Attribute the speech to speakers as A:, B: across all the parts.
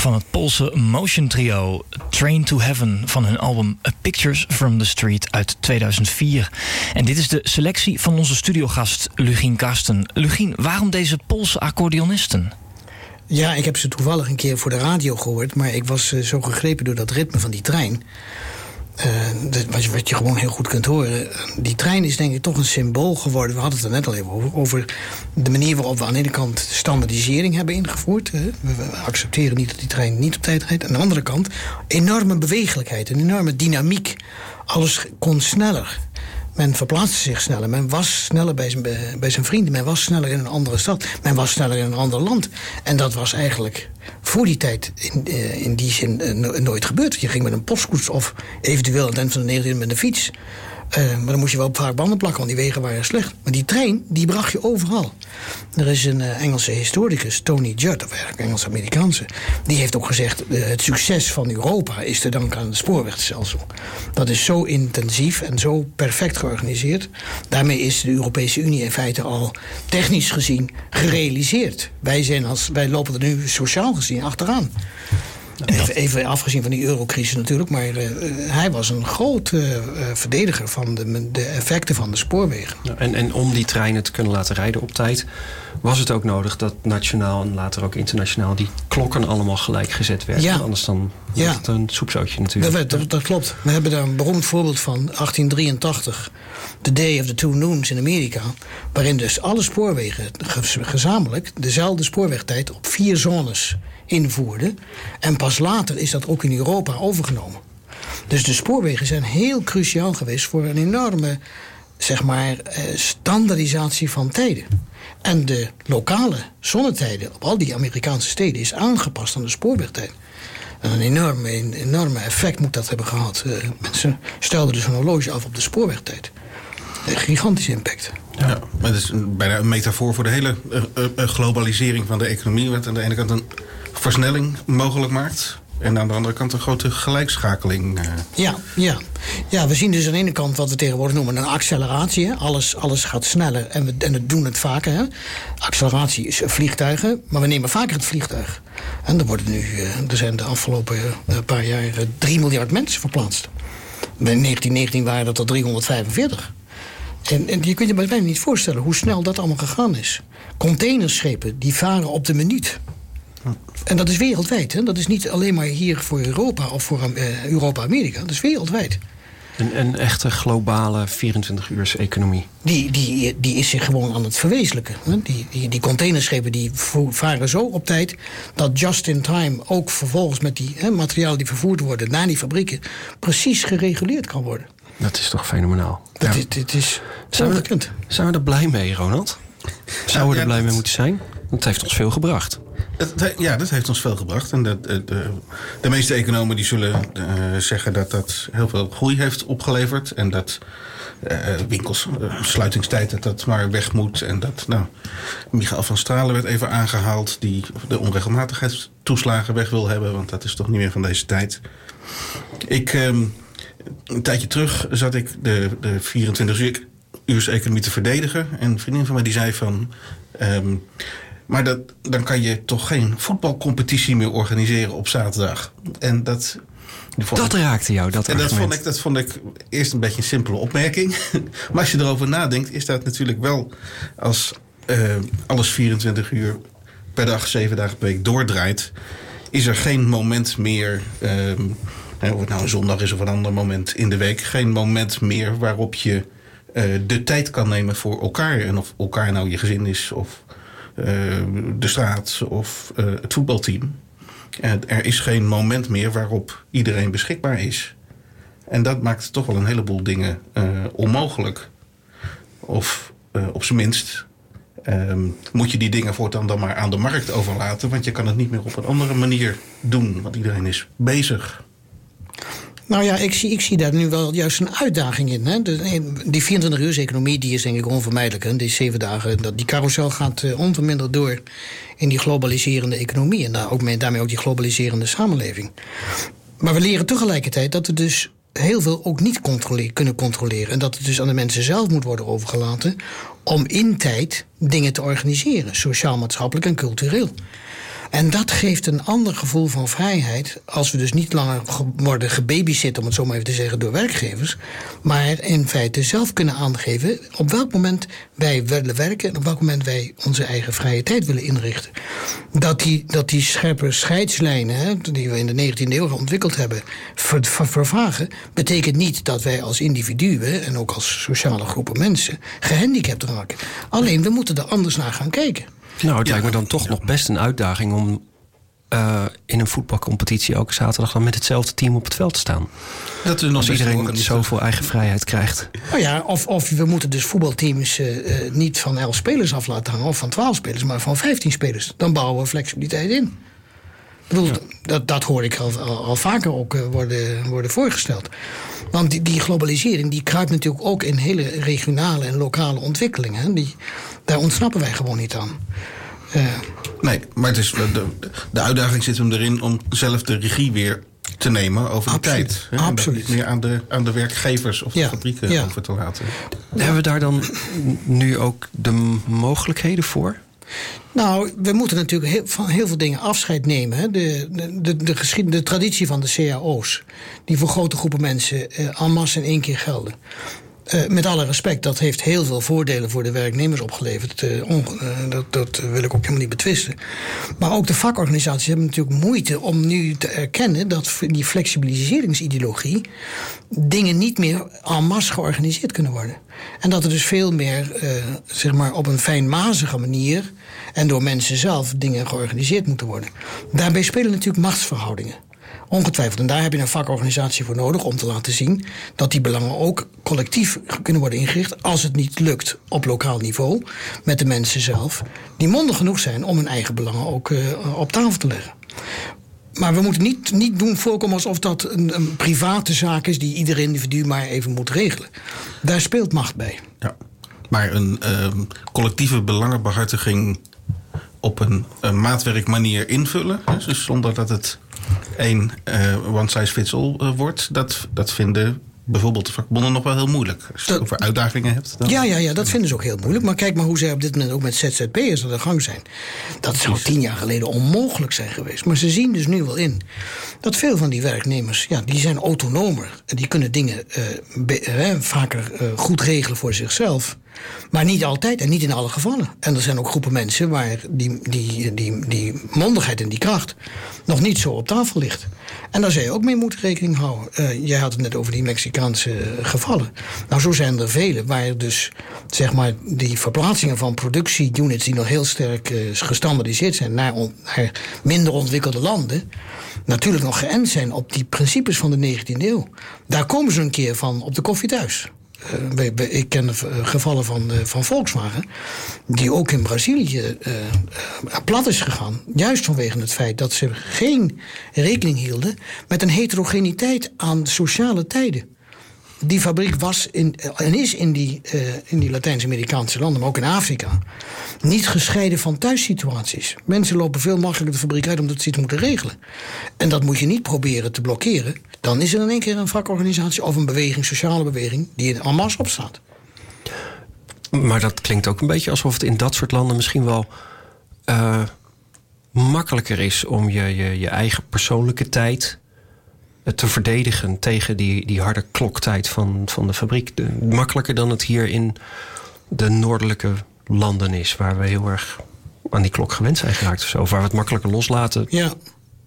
A: van het Poolse motion trio Train to Heaven van hun album A Pictures from the Street uit 2004. En dit is de selectie van onze studiogast Lugien Karsten. Lugien, waarom deze Poolse accordeonisten?
B: Ja, ik heb ze toevallig een keer voor de radio gehoord, maar ik was eh, zo gegrepen door dat ritme van die trein. Uh, wat, je, wat, je, gewoon heel goed kunt horen. Die trein is denk ik toch een symbool geworden. We hadden het er net al even over. Over de manier waarop we aan de ene kant standaardisering hebben ingevoerd. We, accepteren niet dat die trein niet op tijd rijdt. Aan de andere kant enorme bewegelijkheid, een enorme dynamiek. Alles kon sneller. Men verplaatste zich sneller. Men was sneller bij zijn, bij zijn vrienden. Men was sneller in een andere stad. Men was sneller in een ander land. En dat was eigenlijk voor die tijd in, uh, in die zin uh, nooit gebeurd. Je ging met een postkoets of eventueel aan het eind van de 19e met een fiets. Uh, maar dan moest je wel vaak banden plakken, want die wegen waren slecht. Maar die trein, die bracht je overal. Er is een uh, Engelse historicus, Tony Judd, of eigenlijk Engels-Amerikaanse... die heeft ook gezegd, uh, het succes van Europa is te danken aan het spoorwegstelsel. Dat is zo intensief en zo perfect georganiseerd. Daarmee is de Europese Unie in feite al technisch gezien gerealiseerd. Wij, zijn als, wij lopen er nu sociaal gezien achteraan. Even, even, afgezien van die eurocrisis natuurlijk, maar uh, hij was een groot uh, verdediger van de, de, effecten van de spoorwegen.
C: En, en om die treinen te kunnen laten rijden op tijd, was het ook nodig dat nationaal en later ook internationaal die klokken allemaal gelijk gezet werden.
B: Ja.
C: Anders dan
B: ja.
C: het een soepzootje natuurlijk.
B: Dat, dat, dat, klopt. We hebben daar een beroemd voorbeeld van, 1883, The Day of the Two Noons in Amerika, waarin dus alle spoorwegen gezamenlijk dezelfde spoorwegtijd op vier zones invoerde. En pas later is dat ook in Europa overgenomen. Dus de spoorwegen zijn heel cruciaal geweest voor een enorme zeg maar, standaardisatie van tijden. En de lokale zonnetijden op al die Amerikaanse steden is aangepast aan de spoorwegtijd. En een enorme, een enorme effect moet dat hebben gehad. Uh, mensen stelden dus een horloge af op de spoorwegtijd. Een gigantische impact.
D: Ja, maar het is bijna een metafoor voor de hele uh, uh, globalisering van de economie. Wat aan de ene kant een versnelling mogelijk maakt. En aan de andere kant een grote gelijkschakeling. Uh.
B: Ja, ja. ja, we zien dus aan de ene kant wat we tegenwoordig noemen een acceleratie. Alles, alles gaat sneller en we, en we doen het vaker. Hè. Acceleratie is vliegtuigen, maar we nemen vaker het vliegtuig. En er, worden nu, uh, er zijn de afgelopen uh, paar jaar 3 miljard mensen verplaatst. In 1919 waren dat er 345. En, en je kunt je bijna niet voorstellen hoe snel dat allemaal gegaan is. Containerschepen die varen op de minuut. En dat is wereldwijd. Hè? Dat is niet alleen maar hier voor Europa of voor uh, Europa-Amerika. Dat is wereldwijd.
C: Een, een echte globale 24-uurs-economie.
B: Die, die, die is zich gewoon aan het verwezenlijken. Hè? Die, die, die containerschepen die varen zo op tijd... dat just in time ook vervolgens met die hè, materialen die vervoerd worden... naar die fabrieken precies gereguleerd kan worden.
C: Dat is toch fenomenaal.
B: Dat ja. is, dit is
C: zijn we, zijn we er blij mee, Ronald? Zouden we er blij mee moeten zijn? Dat heeft ons veel gebracht.
D: Ja, dat heeft ons veel gebracht. En de, de, de, meeste economen die zullen uh, zeggen dat dat heel veel groei heeft opgeleverd. En dat uh, winkels, uh, sluitingstijd, dat dat maar weg moet. En dat, nou, Michael van Stralen werd even aangehaald. Die de onregelmatigheidstoeslagen weg wil hebben. Want dat is toch niet meer van deze tijd. Ik, um, een tijdje terug zat ik de, de 24 uur economie te verdedigen. En een vriendin van mij die zei van... Um, maar dat, dan kan je toch geen voetbalcompetitie meer organiseren op zaterdag. En dat.
C: Dat ik, raakte jou, dat
D: En dat vond, ik, dat vond ik eerst een beetje een simpele opmerking. maar als je erover nadenkt, is dat natuurlijk wel als uh, alles 24 uur per dag, 7 dagen per week doordraait, is er geen moment meer. Um, of het nou een zondag is of een ander moment in de week, geen moment meer waarop je uh, de tijd kan nemen voor elkaar. En of elkaar nou je gezin is of de straat of uh, het voetbalteam. Er is geen moment meer waarop iedereen beschikbaar is. En dat maakt toch wel een heleboel dingen uh, onmogelijk. Of op zijn minst um, moet je die dingen voortaan dan maar aan de markt overlaten. Want je kan het niet meer op een andere manier doen. Want iedereen is bezig.
B: Nou ja, ik zie, ik zie daar nu wel juist een uitdaging in. Hè? De, die 24-uurs-economie die is denk ik onvermijdelijk. Hè? Die zeven dagen, dat, die carousel gaat uh, onverminderd door in die globaliserende economie. En ook mee, daarmee ook die globaliserende samenleving. Maar we leren tegelijkertijd dat we dus heel veel ook niet kunnen controleren. En dat het dus aan de mensen zelf moet worden overgelaten om in tijd dingen te organiseren, sociaal, maatschappelijk en cultureel. En dat geeft een ander gevoel van vrijheid. Als we dus niet langer worden gebabysit, om het zo maar even te zeggen, door werkgevers. Maar in feite zelf kunnen aangeven op welk moment wij willen werken. En op welk moment wij onze eigen vrije tijd willen inrichten. Dat die, dat die scherpe scheidslijnen, hè, die we in de 19e eeuw ontwikkeld hebben, ver, vervagen. Betekent niet dat wij als individuen en ook als sociale groepen mensen gehandicapt raken. Alleen we moeten er anders naar gaan kijken.
C: Nou, het lijkt me dan toch nog best een uitdaging om uh, in een voetbalcompetitie elke zaterdag dan met hetzelfde team op het veld te staan. Dat is nog Als iedereen zoveel eigen vrijheid krijgt.
B: Nou ja, of, of we moeten dus voetbalteams uh, niet van 11 spelers af laten hangen of van 12 spelers, maar van 15 spelers. Dan bouwen we flexibiliteit in. Ik bedoel, dat, dat hoor ik al, al, vaker ook worden, worden voorgesteld. Want die, die, globalisering die kruipt natuurlijk ook in hele regionale en lokale ontwikkelingen. Die, daar ontsnappen wij gewoon niet aan.
D: Uh, nee, maar het is, de, de uitdaging zit hem erin om zelf de regie weer te nemen over de tijd.
B: Hè? Absoluut.
D: Niet meer aan de, aan de werkgevers of de fabrieken over te laten.
C: Hebben we daar dan nu ook de mogelijkheden voor?
B: Nou, we moeten natuurlijk heel, van heel veel dingen afscheid nemen. De, de, de, de, de traditie van de cao's, die voor grote groepen mensen uh, en masse in één keer gelden. Uh, met alle respect, dat heeft heel veel voordelen voor de werknemers opgeleverd. On, uh, dat, dat, wil ik ook helemaal niet betwisten. Maar ook de vakorganisaties hebben natuurlijk moeite om nu te erkennen dat die flexibiliseringsideologie dingen niet meer en masse georganiseerd kunnen worden. En dat er dus veel meer, zeg maar, op een fijnmazige manier en door mensen zelf dingen georganiseerd moeten worden. Daarbij spelen natuurlijk machtsverhoudingen. Ongetwijfeld. En daar heb je een vakorganisatie voor nodig om te laten zien dat die belangen ook collectief kunnen worden ingericht. Als het niet lukt op lokaal niveau met de mensen zelf, die mondig genoeg zijn om hun eigen belangen ook uh, op tafel te leggen. Maar we moeten niet, niet doen voorkomen alsof dat een, een, private zaak is die ieder individu maar even moet regelen. Daar speelt macht bij.
D: Ja. Maar een uh, collectieve belangenbehartiging op een, een maatwerkmanier invullen, dus zonder dat het één uh, one size fits all uh, wordt, dat, dat vinden bijvoorbeeld de vakbonden nog wel heel moeilijk. Als je het over uitdagingen hebt.
B: Dan... Ja, ja, ja, dat vinden ze ook heel moeilijk. Maar kijk maar hoe zij op dit moment ook met ZZP'ers aan de gang zijn. Dat zou tien jaar geleden onmogelijk zijn geweest. Maar ze zien dus nu wel in dat veel van die werknemers, ja, die zijn autonomer. En die kunnen dingen uh, vaker goed regelen voor zichzelf. Maar niet altijd en niet in alle gevallen. En er zijn ook groepen mensen waar die, die, die, die mondigheid en die kracht nog niet zo op tafel ligt. En daar zou je ook mee moeten rekening houden. Uh, jij had het net over die Mexicaanse gevallen. Nou, zo zijn er vele waar dus zeg maar die verplaatsingen van productieunits die nog heel sterk uh, gestandardiseerd zijn naar, naar minder ontwikkelde landen natuurlijk nog geënt zijn op die principes van de 19e eeuw. Daar komen ze een keer van op de koffie thuis. Uh, ik ken gevallen van, uh, van Volkswagen, die ook in Brazilië plat is gegaan. Juist vanwege het feit dat ze geen rekening hielden met een heterogeniteit aan sociale tijden die fabriek was in, en is in die, uh, die Latijns-Amerikaanse landen, maar ook in Afrika, niet gescheiden van thuissituaties. Mensen lopen veel makkelijker de fabriek uit omdat ze iets moeten regelen. En dat moet je niet proberen te blokkeren. Dan is er in één keer een vakorganisatie of een beweging, sociale beweging, die in masse opstaat.
C: Maar dat klinkt ook een beetje alsof het in dat soort landen misschien wel uh, makkelijker is om je, je, je eigen persoonlijke tijd te verdedigen tegen die, die harde kloktijd van, van de fabriek. makkelijker dan het hier in de noordelijke landen is, waar we heel erg aan die klok gewend zijn geraakt. Of zo, waar we het makkelijker loslaten.
B: Ja.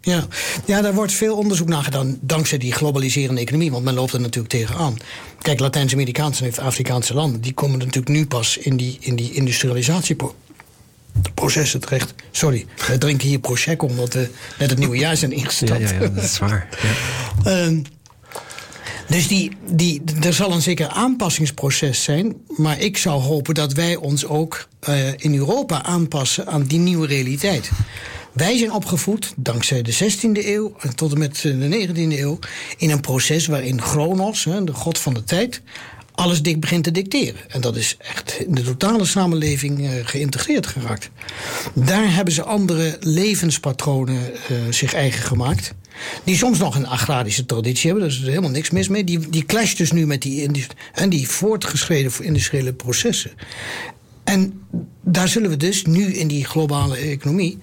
B: Ja. ja, daar wordt veel onderzoek naar gedaan dankzij die globaliserende economie, want men loopt er natuurlijk tegenaan. Kijk, Latijns-Amerikaanse en Afrikaanse landen, die komen natuurlijk nu pas in die, in die industrialisatie processen terecht. Sorry, we drinken hier Prosecco omdat we net het nieuwe jaar zijn ingestapt.
C: Ja, ja, ja dat is waar. Ja.
B: uh, dus die, die, er zal een zeker aanpassingsproces zijn. Maar ik zou hopen dat wij ons ook uh, in Europa aanpassen aan die nieuwe realiteit. Wij zijn opgevoed, dankzij de 16e eeuw en tot en met de 19e eeuw, in een proces waarin Chronos, de god van de tijd, alles dik begint te dicteren. En dat is echt in de totale samenleving uh, geïntegreerd geraakt. Daar hebben ze andere levenspatronen uh, zich eigen gemaakt. Die soms nog een agrarische traditie hebben, daar is er helemaal niks mis mee. Die, die clasht dus nu met die, en die voortgeschreden industriële processen. En daar zullen we dus nu in die globale economie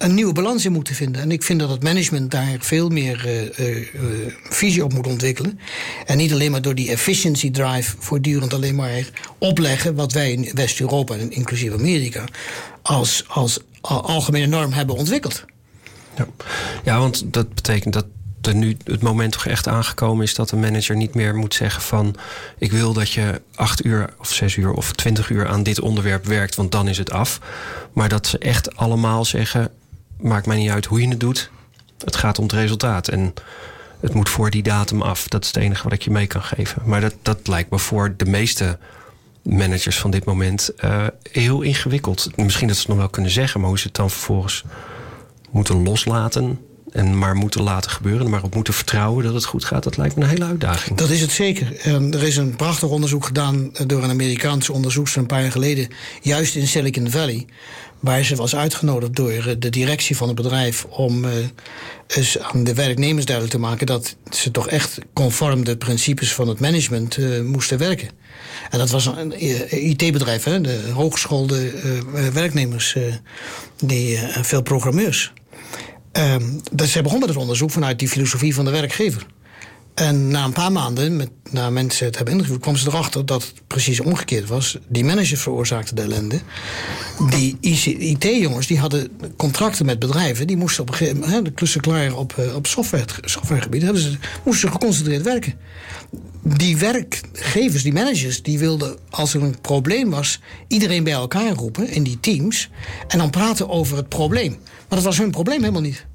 B: een nieuwe balans in moeten vinden. En ik vind dat het management daar veel meer uh, visie op moet ontwikkelen. En niet alleen maar door die efficiency drive voortdurend alleen maar opleggen wat wij in West-Europa, inclusief Amerika, als, als algemene norm hebben ontwikkeld.
C: Ja. ja, want dat betekent dat er nu het moment toch echt aangekomen is dat een manager niet meer moet zeggen van ik wil dat je acht uur of zes uur of twintig uur aan dit onderwerp werkt, want dan is het af. Maar dat ze echt allemaal zeggen, maakt mij niet uit hoe je het doet. Het gaat om het resultaat. En het moet voor die datum af. Dat is het enige wat ik je mee kan geven. Maar dat, dat lijkt me voor de meeste managers van dit moment uh, heel ingewikkeld. Misschien dat ze het nog wel kunnen zeggen, maar hoe ze het dan vervolgens moeten loslaten en maar moeten laten gebeuren, maar op moeten vertrouwen dat het goed gaat, dat lijkt me een hele uitdaging.
B: Dat is het zeker. Ehm, er is een prachtig onderzoek gedaan door een Amerikaanse onderzoekster een paar jaar geleden, juist in Silicon Valley, waar ze was uitgenodigd door eh, de directie van het bedrijf om uh, eens aan de werknemers duidelijk te maken dat ze toch echt conform de principes van het management moesten werken. En dat was een IT-bedrijf, de hogeschoolde werknemers, die, veel programmeurs. Um, dus zij begon met het onderzoek vanuit die filosofie van de werkgever. En na een paar maanden, met, na mensen het hebben interviewd, kwam ze erachter dat het precies omgekeerd was. Die manager veroorzaakte de ellende. Die IT-jongens die hadden contracten met bedrijven. Die moesten op een gegeven moment, de klussen klaar op, eh, op software, softwaregebied, ze, moesten ze geconcentreerd werken. Die werkgevers, die managers, die wilden als er een probleem was, iedereen bij elkaar roepen in die teams. En dan praten over het probleem. Maar dat was hun probleem helemaal niet.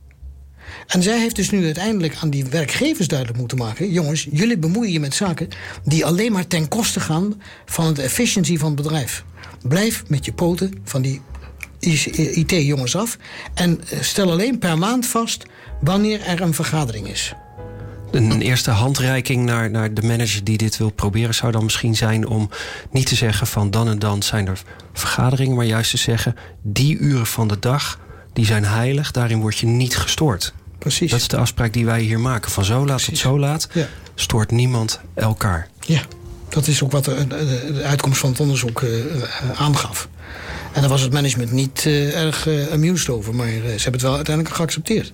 B: En zij heeft dus nu uiteindelijk aan die werkgevers duidelijk moeten maken: jongens, jullie bemoeien je met zaken die alleen maar ten koste gaan van de efficiëntie van het bedrijf. Blijf met je poten van die IT-jongens af en eh, stel alleen per maand vast wanneer er een vergadering is.
C: Een eerste handreiking naar, naar de manager die dit wil proberen zou dan misschien zijn om niet te zeggen van dan en dan zijn er vergaderingen, maar juist te zeggen die uren van de dag die zijn heilig, daarin word je niet gestoord.
B: Precies.
C: Dat is de afspraak die wij hier maken. Van zo laat tot zo laat stoort niemand elkaar.
B: Ja, dat is ook wat de, de uitkomst van het onderzoek uh, aangaf. En daar was het management niet uh, erg uh, amused over, maar ze hebben het wel uiteindelijk geaccepteerd.